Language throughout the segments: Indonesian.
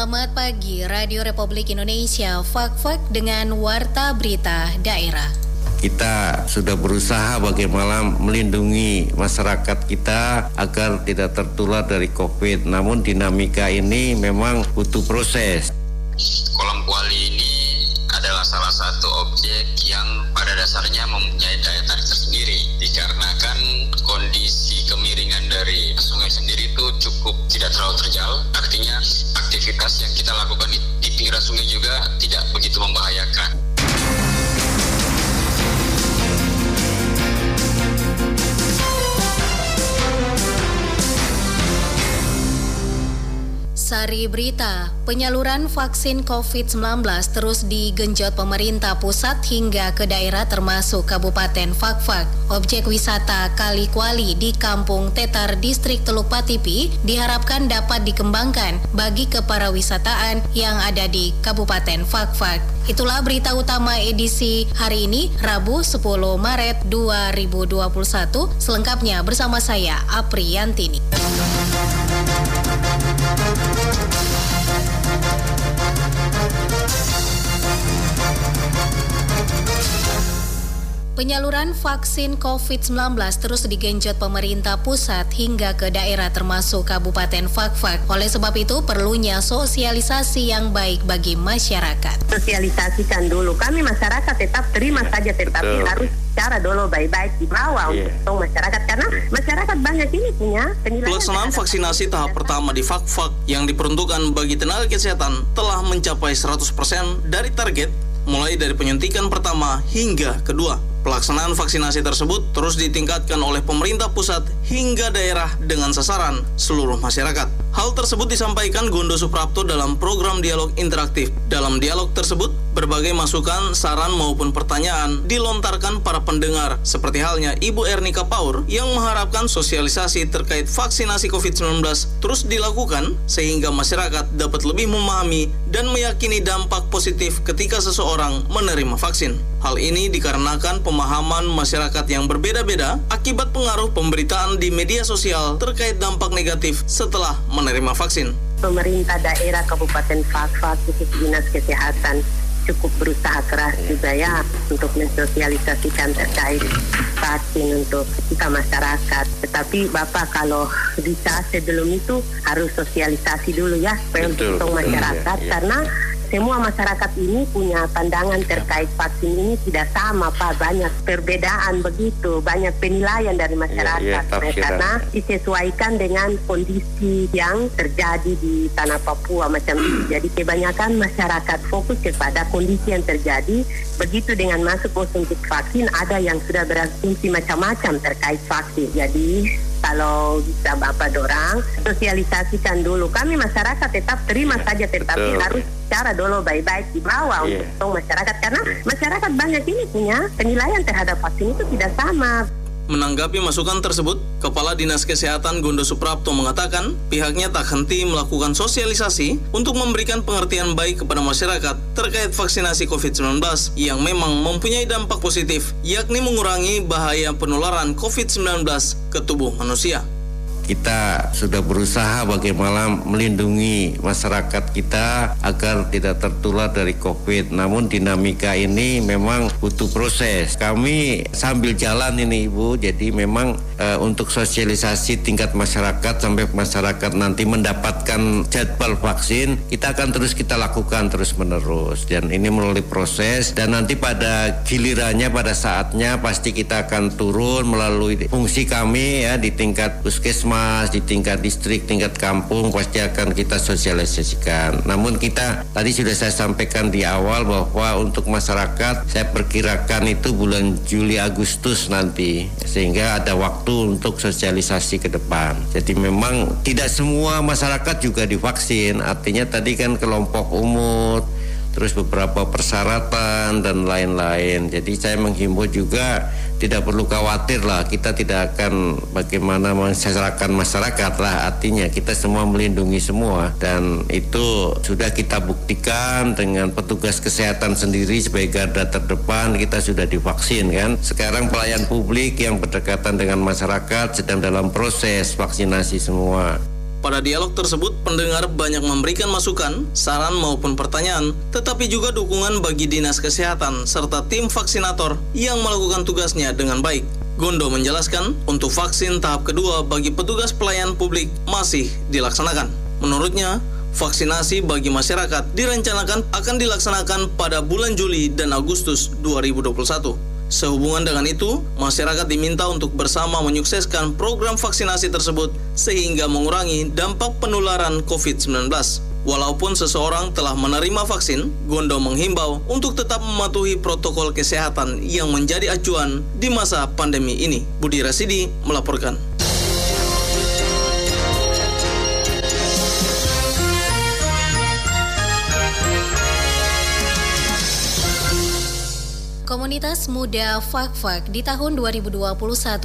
Selamat pagi Radio Republik Indonesia Fak-Fak dengan Warta Berita Daerah kita sudah berusaha bagaimana melindungi masyarakat kita agar tidak tertular dari COVID. Namun dinamika ini memang butuh proses. Kolam kuali ini adalah salah satu objek yang pada dasarnya mempunyai daya tarik tersendiri dikarenakan Sari Berita, penyaluran vaksin COVID-19 terus digenjot pemerintah pusat hingga ke daerah termasuk Kabupaten Fakfak. Objek wisata Kali Kuali di Kampung Tetar Distrik Teluk Patipi diharapkan dapat dikembangkan bagi keparawisataan yang ada di Kabupaten Fakfak. Itulah berita utama edisi hari ini, Rabu 10 Maret 2021. Selengkapnya bersama saya, Apriantini. Penyaluran vaksin COVID-19 terus digenjot pemerintah pusat hingga ke daerah termasuk Kabupaten Fakfak. Oleh sebab itu perlunya sosialisasi yang baik bagi masyarakat. Sosialisasikan dulu. Kami masyarakat tetap terima saja tetapi Betul. harus cara dulu baik-baik di bawah yeah. untuk masyarakat karena masyarakat banyak ini punya penilaian. Pelaksanaan vaksinasi tahap pertama di Fakfak yang diperuntukkan bagi tenaga kesehatan telah mencapai 100% dari target mulai dari penyuntikan pertama hingga kedua. Pelaksanaan vaksinasi tersebut terus ditingkatkan oleh pemerintah pusat hingga daerah dengan sasaran seluruh masyarakat. Hal tersebut disampaikan Gondo Suprapto dalam program dialog interaktif. Dalam dialog tersebut, berbagai masukan, saran maupun pertanyaan dilontarkan para pendengar, seperti halnya Ibu Ernika Paur yang mengharapkan sosialisasi terkait vaksinasi COVID-19 terus dilakukan sehingga masyarakat dapat lebih memahami dan meyakini dampak positif ketika seseorang menerima vaksin. Hal ini dikarenakan pemahaman masyarakat yang berbeda-beda akibat pengaruh pemberitaan di media sosial terkait dampak negatif setelah menerima vaksin. Pemerintah daerah Kabupaten Fakfak khusus Dinas Kesehatan cukup berusaha keras juga ya untuk mensosialisasikan terkait vaksin untuk kita masyarakat. Tetapi Bapak kalau bisa sebelum itu harus sosialisasi dulu ya untuk masyarakat ya, ya. karena semua masyarakat ini punya pandangan terkait vaksin ini tidak sama Pak. Banyak perbedaan begitu. Banyak penilaian dari iya, masyarakat. Ya, ya, karena disesuaikan dengan kondisi yang terjadi di tanah Papua macam itu jadi kebanyakan masyarakat fokus kepada kondisi yang terjadi. Begitu dengan masuk konsumsi vaksin ada yang sudah berasumsi macam-macam terkait vaksin. Jadi kalau bisa Bapak dorang sosialisasikan dulu kami masyarakat tetap terima ya, saja tetapi betul. harus cara dulu baik-baik di bawah yeah. untuk masyarakat karena yeah. masyarakat banyak ini punya penilaian terhadap vaksin itu tidak sama. Menanggapi masukan tersebut, Kepala Dinas Kesehatan Gondo Suprapto mengatakan pihaknya tak henti melakukan sosialisasi untuk memberikan pengertian baik kepada masyarakat terkait vaksinasi COVID-19 yang memang mempunyai dampak positif, yakni mengurangi bahaya penularan COVID-19 ke tubuh manusia kita sudah berusaha bagaimana melindungi masyarakat kita agar tidak tertular dari COVID. Namun dinamika ini memang butuh proses. Kami sambil jalan ini Ibu, jadi memang e, untuk sosialisasi tingkat masyarakat sampai masyarakat nanti mendapatkan jadwal vaksin, kita akan terus kita lakukan terus menerus. Dan ini melalui proses dan nanti pada gilirannya pada saatnya pasti kita akan turun melalui fungsi kami ya di tingkat puskesmas di tingkat distrik, tingkat kampung pasti akan kita sosialisasikan. Namun kita tadi sudah saya sampaikan di awal bahwa untuk masyarakat saya perkirakan itu bulan Juli Agustus nanti sehingga ada waktu untuk sosialisasi ke depan. Jadi memang tidak semua masyarakat juga divaksin. Artinya tadi kan kelompok umur terus beberapa persyaratan dan lain-lain. Jadi saya menghimbau juga tidak perlu khawatir lah. Kita tidak akan bagaimana mensejahterakan masyarakat lah. Artinya kita semua melindungi semua. Dan itu sudah kita buktikan dengan petugas kesehatan sendiri sebagai garda terdepan. Kita sudah divaksin kan? Sekarang pelayan publik yang berdekatan dengan masyarakat sedang dalam proses vaksinasi semua Pada dialog tersebut, pendengar banyak memberikan masukan, saran maupun pertanyaan, tetapi juga dukungan bagi Dinas Kesehatan serta tim vaksinator yang melakukan tugasnya dengan baik. Gondo menjelaskan, untuk vaksin tahap kedua bagi petugas pelayan publik masih dilaksanakan. Menurutnya, vaksinasi bagi masyarakat direncanakan akan dilaksanakan pada bulan Juli dan Agustus 2021. Sehubungan dengan itu, masyarakat diminta untuk bersama menyukseskan program vaksinasi tersebut sehingga mengurangi dampak penularan COVID-19. Walaupun seseorang telah menerima vaksin, Gondo menghimbau untuk tetap mematuhi protokol kesehatan yang menjadi acuan di masa pandemi ini. Budi Rasidi melaporkan. Komunitas muda Fakfak di tahun 2021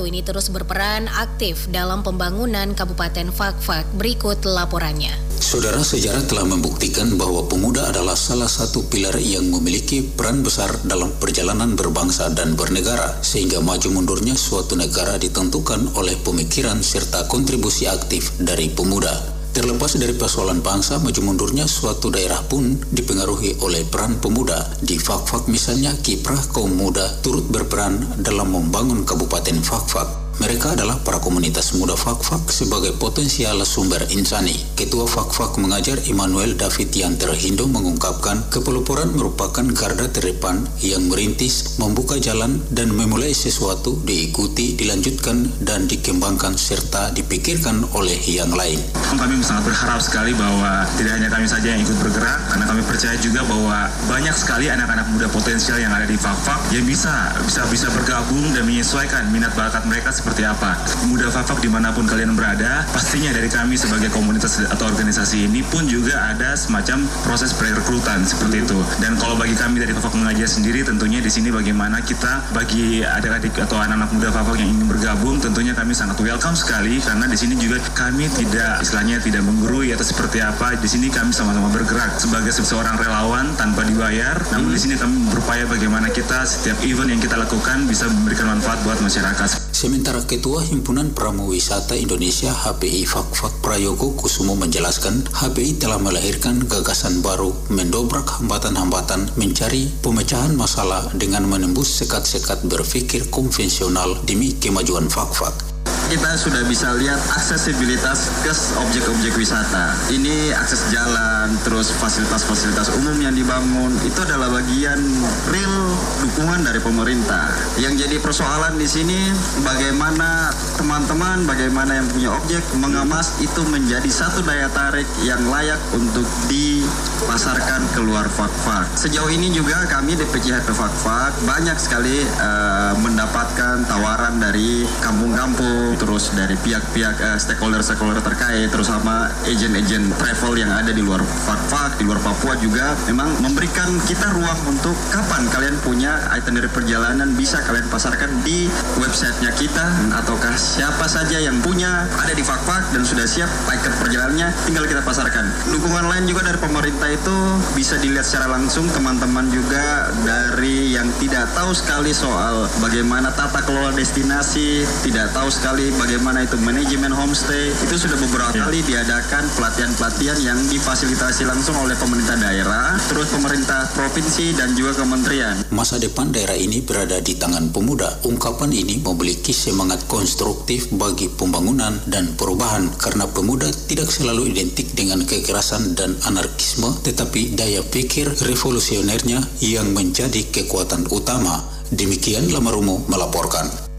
ini terus berperan aktif dalam pembangunan Kabupaten Fakfak. Berikut laporannya. Saudara sejarah telah membuktikan bahwa pemuda adalah salah satu pilar yang memiliki peran besar dalam perjalanan berbangsa dan bernegara, sehingga maju mundurnya suatu negara ditentukan oleh pemikiran serta kontribusi aktif dari pemuda. Terlepas dari persoalan bangsa, maju mundurnya suatu daerah pun dipengaruhi oleh peran pemuda. Di Fak-Fak misalnya, kiprah kaum muda turut berperan dalam membangun Kabupaten Fak-Fak. Mereka adalah para komunitas muda Fakfak sebagai potensial sumber insani. Ketua Fakfak mengajar Immanuel David yang terhindo mengungkapkan kepelupuran merupakan garda terdepan yang merintis, membuka jalan dan memulai sesuatu diikuti, dilanjutkan dan dikembangkan serta dipikirkan oleh yang lain. Kami sangat berharap sekali bahwa tidak hanya kami saja yang ikut bergerak, karena kami percaya juga bahwa banyak sekali anak-anak muda potensial yang ada di Fakfak yang bisa bisa bisa bergabung dan menyesuaikan minat bakat mereka seperti apa. Muda Fafak di mana pun kalian berada, pastinya dari kami sebagai komunitas atau organisasi ini pun juga ada semacam proses perekrutan seperti itu. Dan kalau bagi kami dari Fafak mengajar sendiri, tentunya di sini bagaimana kita bagi adik-adik atau anak-anak muda Fafak yang ingin bergabung, tentunya kami sangat welcome sekali karena di sini juga kami tidak istilahnya tidak menggurui atau seperti apa. Di sini kami sama-sama bergerak sebagai seorang relawan tanpa dibayar. Namun di sini kami berupaya bagaimana kita setiap event yang kita lakukan bisa memberikan manfaat buat masyarakat. Sementara Ketua Himpunan Pramu Wisata Indonesia HPI Fakfak Prayogo Kusumo menjelaskan HPI telah melahirkan gagasan baru mendobrak hambatan-hambatan mencari pemecahan masalah dengan menembus sekat-sekat berpikir konvensional demi kemajuan Fakfak kita sudah bisa lihat aksesibilitas ke objek-objek wisata. Ini akses jalan, terus fasilitas-fasilitas umum yang dibangun, itu adalah bagian real dukungan dari pemerintah. Yang jadi persoalan di sini bagaimana teman-teman, bagaimana yang punya objek mengemas itu menjadi satu daya tarik yang layak untuk dipasarkan keluar fak-fak. Sejauh ini juga kami di PCHP Fak-Fak banyak sekali uh, mendapatkan tawaran dari kampung-kampung terus dari pihak-pihak uh, stakeholder-stakeholder terkait, terus sama agent-agent travel yang ada di luar Fak-Fak, di luar Papua juga memang memberikan kita ruang untuk kapan kalian punya itinerary perjalanan bisa kalian pasarkan di websitenya kita ataukah siapa saja yang punya ada di Fak-Fak dan sudah siap paket perjalanannya tinggal kita pasarkan. Dukungan lain juga dari pemerintah itu bisa dilihat secara langsung teman-teman juga dari yang tidak tahu sekali soal bagaimana tata kelola destinasi, tidak tahu sekali bagaimana itu manajemen homestay itu sudah beberapa ya. kali diadakan pelatihan-pelatihan yang difasilitasi langsung oleh pemerintah daerah, terus pemerintah provinsi dan juga kementerian. Masa depan daerah ini berada di tangan pemuda. Ungkapan ini memiliki semangat konstruktif bagi pembangunan dan perubahan karena pemuda tidak selalu identik dengan kekerasan dan anarkisme, tetapi daya pikir revolusionernya yang menjadi kekuatan utama. Demikian Lamarumo melaporkan.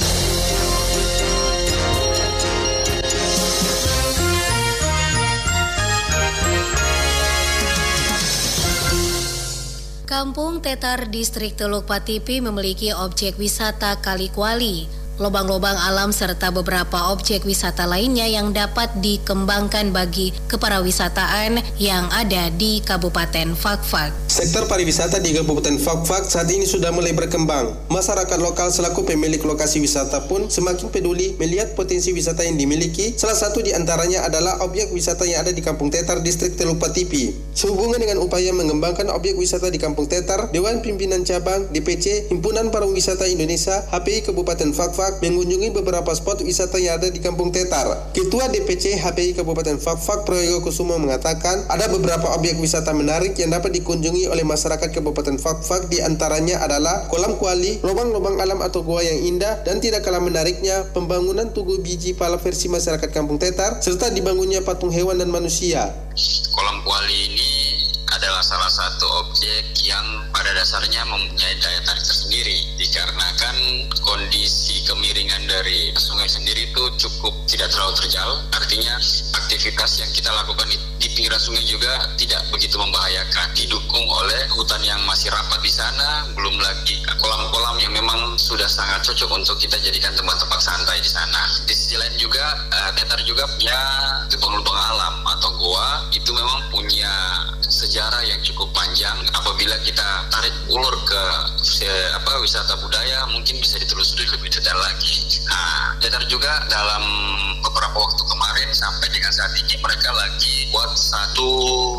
Kampung Tetar Distrik Teluk Patipi memiliki objek wisata Kali Kuali lubang-lubang alam serta beberapa objek wisata lainnya yang dapat dikembangkan bagi keparawisataan yang ada di Kabupaten Fakfak. Sektor pariwisata di Kabupaten Fakfak saat ini sudah mulai berkembang. Masyarakat lokal selaku pemilik lokasi wisata pun semakin peduli melihat potensi wisata yang dimiliki. Salah satu di antaranya adalah objek wisata yang ada di Kampung Tetar, Distrik Teluk Patipi. Sehubungan dengan upaya mengembangkan objek wisata di Kampung Tetar, Dewan Pimpinan Cabang DPC Himpunan Pariwisata Indonesia HPI Kabupaten Fakfak Fakfak mengunjungi beberapa spot wisata yang ada di Kampung Tetar. Ketua DPC HPI Kabupaten Fakfak Proyogo Kusumo mengatakan ada beberapa objek wisata menarik yang dapat dikunjungi oleh masyarakat Kabupaten Fakfak di antaranya adalah kolam kuali, lubang-lubang alam atau gua yang indah dan tidak kalah menariknya pembangunan tugu biji pala versi masyarakat Kampung Tetar serta dibangunnya patung hewan dan manusia. Kolam kuali ini adalah salah satu objek yang pada dasarnya mempunyai daya tarik tersendiri dikarenakan kondisi kemiringan dari sungai sendiri itu cukup tidak terlalu terjal. Artinya aktivitas yang kita lakukan di pinggiran sungai juga tidak begitu membahayakan. Didukung oleh hutan yang masih rapat di sana belum lagi kolam-kolam yang memang sudah sangat cocok untuk kita jadikan tempat-tempat santai di sana. Di sisi lain juga uh, Tetar juga punya lubang-lubang alam atau goa. Itu memang punya sejarah yang cukup panjang. Apabila kita tarik ulur ke apa wisata budaya mungkin bisa ditelusuri lebih detail lagi. Nah, Tetar juga dalam beberapa waktu kemarin sampai dengan saat ini mereka lagi buat satu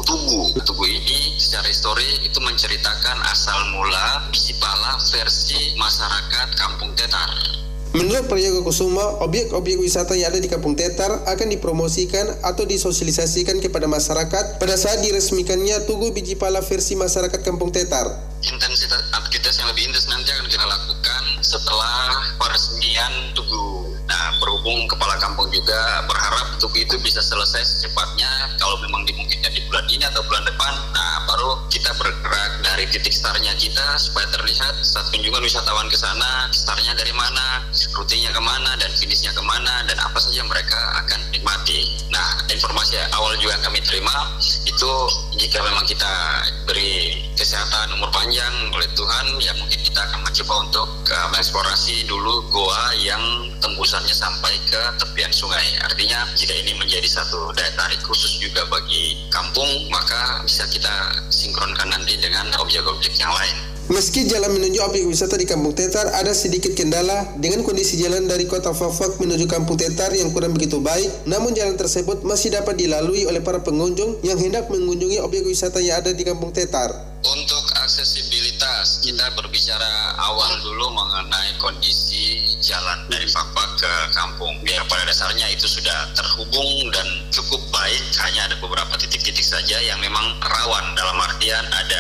tugu. Tugu ini secara histori itu menceritakan asal mula biji pala versi masyarakat Kampung Tetar. Menurut Prayoga Kusuma, objek-objek wisata yang ada di Kampung Tetar akan dipromosikan atau disosialisasikan kepada masyarakat pada saat diresmikannya Tugu Biji Pala versi masyarakat Kampung Tetar. Intensitas aktivitas yang lebih intens nanti akan kita lakukan setelah peresmian Tugu. Nah, berhubung kepala kampung juga berharap Tugu itu bisa selesai secepatnya kalau memang dimungkinkan di bulan ini atau bulan depan. Nah, baru kita bergerak dari titik startnya kita supaya terlihat saat kunjungan wisatawan ke sana, startnya dari mana, rutenya ke mana, dan finishnya ke mana, dan apa saja mereka akan nikmati. Nah, informasi awal juga yang kami terima itu jika memang kita beri kesehatan umur panjang oleh Tuhan, ya mungkin kita akan mencoba untuk uh, mengeksplorasi dulu goa yang tembusannya sampai ke tepian sungai. Artinya jika ini menjadi satu daya tarik khusus juga bagi kampung, maka bisa kita sinkronkan nanti dengan objek-objek yang lain. Meski jalan menuju objek wisata di Kampung Tetar ada sedikit kendala dengan kondisi jalan dari kota Fafak menuju Kampung Tetar yang kurang begitu baik, namun jalan tersebut masih dapat dilalui oleh para pengunjung yang hendak mengunjungi objek wisata yang ada di Kampung Tetar. Untuk aksesibilitas, kita berbicara awal dulu mengenai kondisi jalan dari Fafak ke kampung. Ya pada dasarnya itu sudah terhubung dan cukup baik, hanya ada beberapa titik-titik saja yang memang rawan dalam artian ada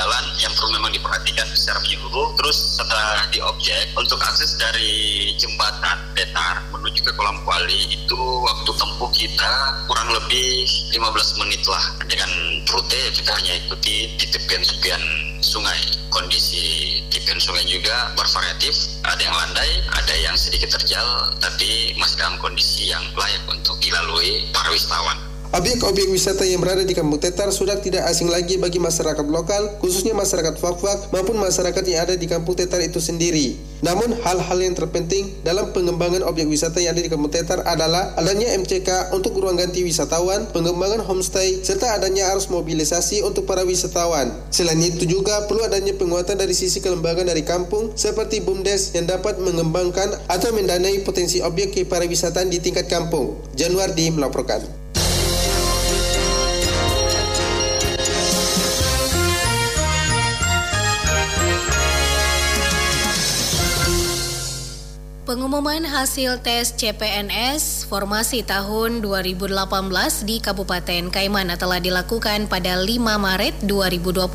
jalan yang perlu memang diperhatikan secara menyeluruh. Terus setelah di objek untuk akses dari jembatan Tetar menuju ke kolam kuali itu waktu tempuh kita kurang lebih 15 menit lah dengan rute kita hanya ikuti di tepian-tepian sungai. Kondisi tepian sungai juga bervariatif, ada yang landai, ada yang sedikit terjal, tapi masih dalam kondisi yang layak untuk dilalui para wisatawan. Objek-objek wisata yang berada di Kampung Tetar sudah tidak asing lagi bagi masyarakat lokal, khususnya masyarakat Fak-Fak maupun masyarakat yang ada di Kampung Tetar itu sendiri. Namun hal-hal yang terpenting dalam pengembangan objek wisata yang ada di Kampung Tetar adalah adanya MCK untuk ruang ganti wisatawan, pengembangan homestay, serta adanya arus mobilisasi untuk para wisatawan. Selain itu juga perlu adanya penguatan dari sisi kelembagaan dari kampung seperti BUMDes yang dapat mengembangkan atau mendanai potensi objek pariwisataan di tingkat kampung. Januardi melaporkan. Pengumuman hasil tes CPNS formasi tahun 2018 di Kabupaten Kaimana telah dilakukan pada 5 Maret 2021.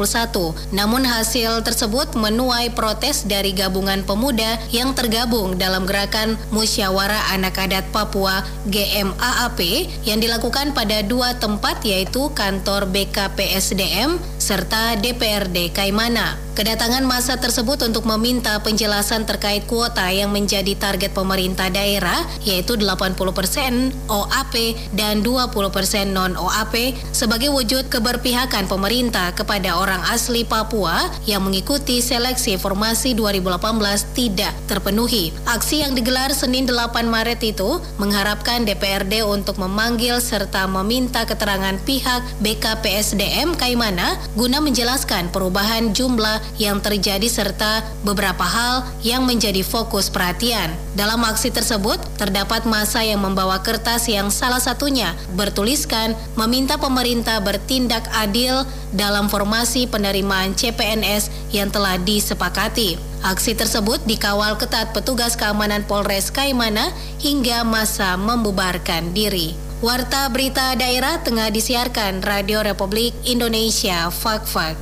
Namun hasil tersebut menuai protes dari gabungan pemuda yang tergabung dalam gerakan Musyawarah Anak Adat Papua GMAAP yang dilakukan pada dua tempat yaitu kantor BKPSDM serta DPRD Kaimana. Kedatangan masa tersebut untuk meminta penjelasan terkait kuota yang menjadi target pemerintah daerah yaitu 80% OAP dan 20% non-OAP sebagai wujud keberpihakan pemerintah kepada orang asli Papua yang mengikuti seleksi formasi 2018 tidak terpenuhi. Aksi yang digelar Senin 8 Maret itu mengharapkan DPRD untuk memanggil serta meminta keterangan pihak BKPSDM Kaimana guna menjelaskan perubahan jumlah yang terjadi serta beberapa hal yang menjadi fokus perhatian. Dalam aksi tersebut, terdapat masa yang membawa kertas yang salah satunya bertuliskan meminta pemerintah bertindak adil dalam formasi penerimaan CPNS yang telah disepakati. Aksi tersebut dikawal ketat petugas keamanan Polres Kaimana hingga masa membubarkan diri. Warta Berita Daerah tengah disiarkan Radio Republik Indonesia Fak-Fak.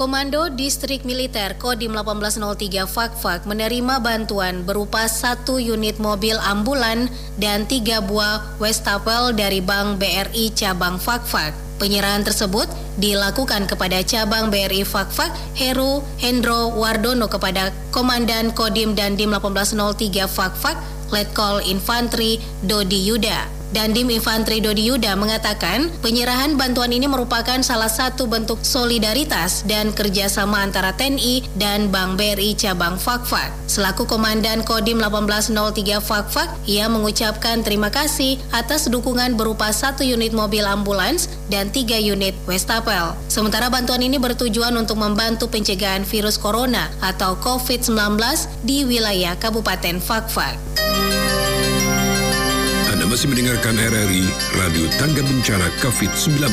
Komando Distrik Militer Kodim 1803 Fakfak menerima bantuan berupa satu unit mobil ambulan dan tiga buah Westapel dari Bank BRI cabang Fakfak. Penyerahan tersebut dilakukan kepada cabang BRI Fakfak Heru Hendro Wardono kepada Komandan Kodim dan Dim 1803 Fakfak Letkol Infantri Dodi Yuda. Dandim Infantri Dodi Yuda mengatakan penyerahan bantuan ini merupakan salah satu bentuk solidaritas dan kerjasama antara TNI dan Bank BRI cabang Fakfak. Selaku Komandan Kodim 1803 Fakfak, ia mengucapkan terima kasih atas dukungan berupa satu unit mobil ambulans dan tiga unit Westapel. Sementara bantuan ini bertujuan untuk membantu pencegahan virus corona atau COVID-19 di wilayah Kabupaten Fakfak masih mendengarkan RRI Radio Tangga Bencana COVID-19.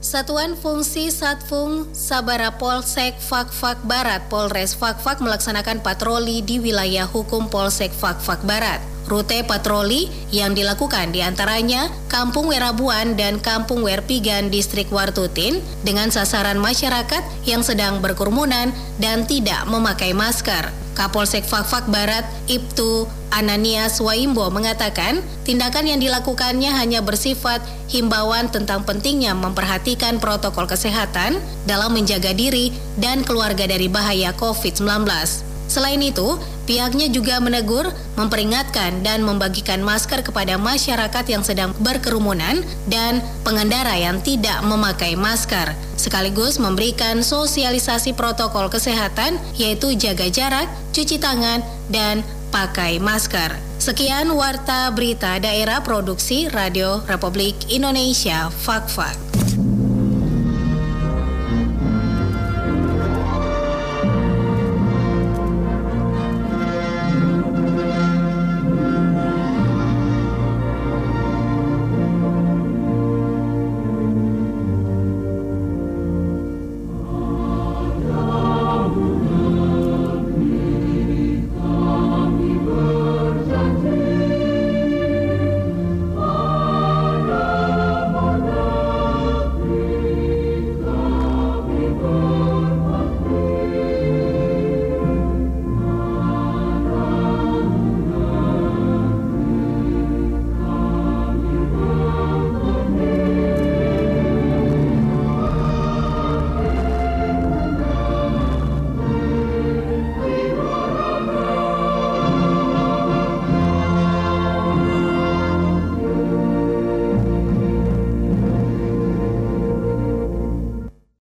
Satuan Fungsi Satfung Sabara Polsek Fakfak Barat Polres Fakfak melaksanakan patroli di wilayah hukum Polsek Fakfak Barat. Rute patroli yang dilakukan di antaranya Kampung Werabuan dan Kampung Werpigan Distrik Wartutin dengan sasaran masyarakat yang sedang berkerumunan dan tidak memakai masker. Kapolsek Fakfak Barat, Ibtu Ananias Waimbo mengatakan, tindakan yang dilakukannya hanya bersifat himbauan tentang pentingnya memperhatikan protokol kesehatan dalam menjaga diri dan keluarga dari bahaya COVID-19. Selain itu, pihaknya juga menegur, memperingatkan, dan membagikan masker kepada masyarakat yang sedang berkerumunan dan pengendara yang tidak memakai masker, sekaligus memberikan sosialisasi protokol kesehatan, yaitu jaga jarak, cuci tangan, dan pakai masker. Sekian Warta Berita Daerah Produksi Radio Republik Indonesia Fak-Fak.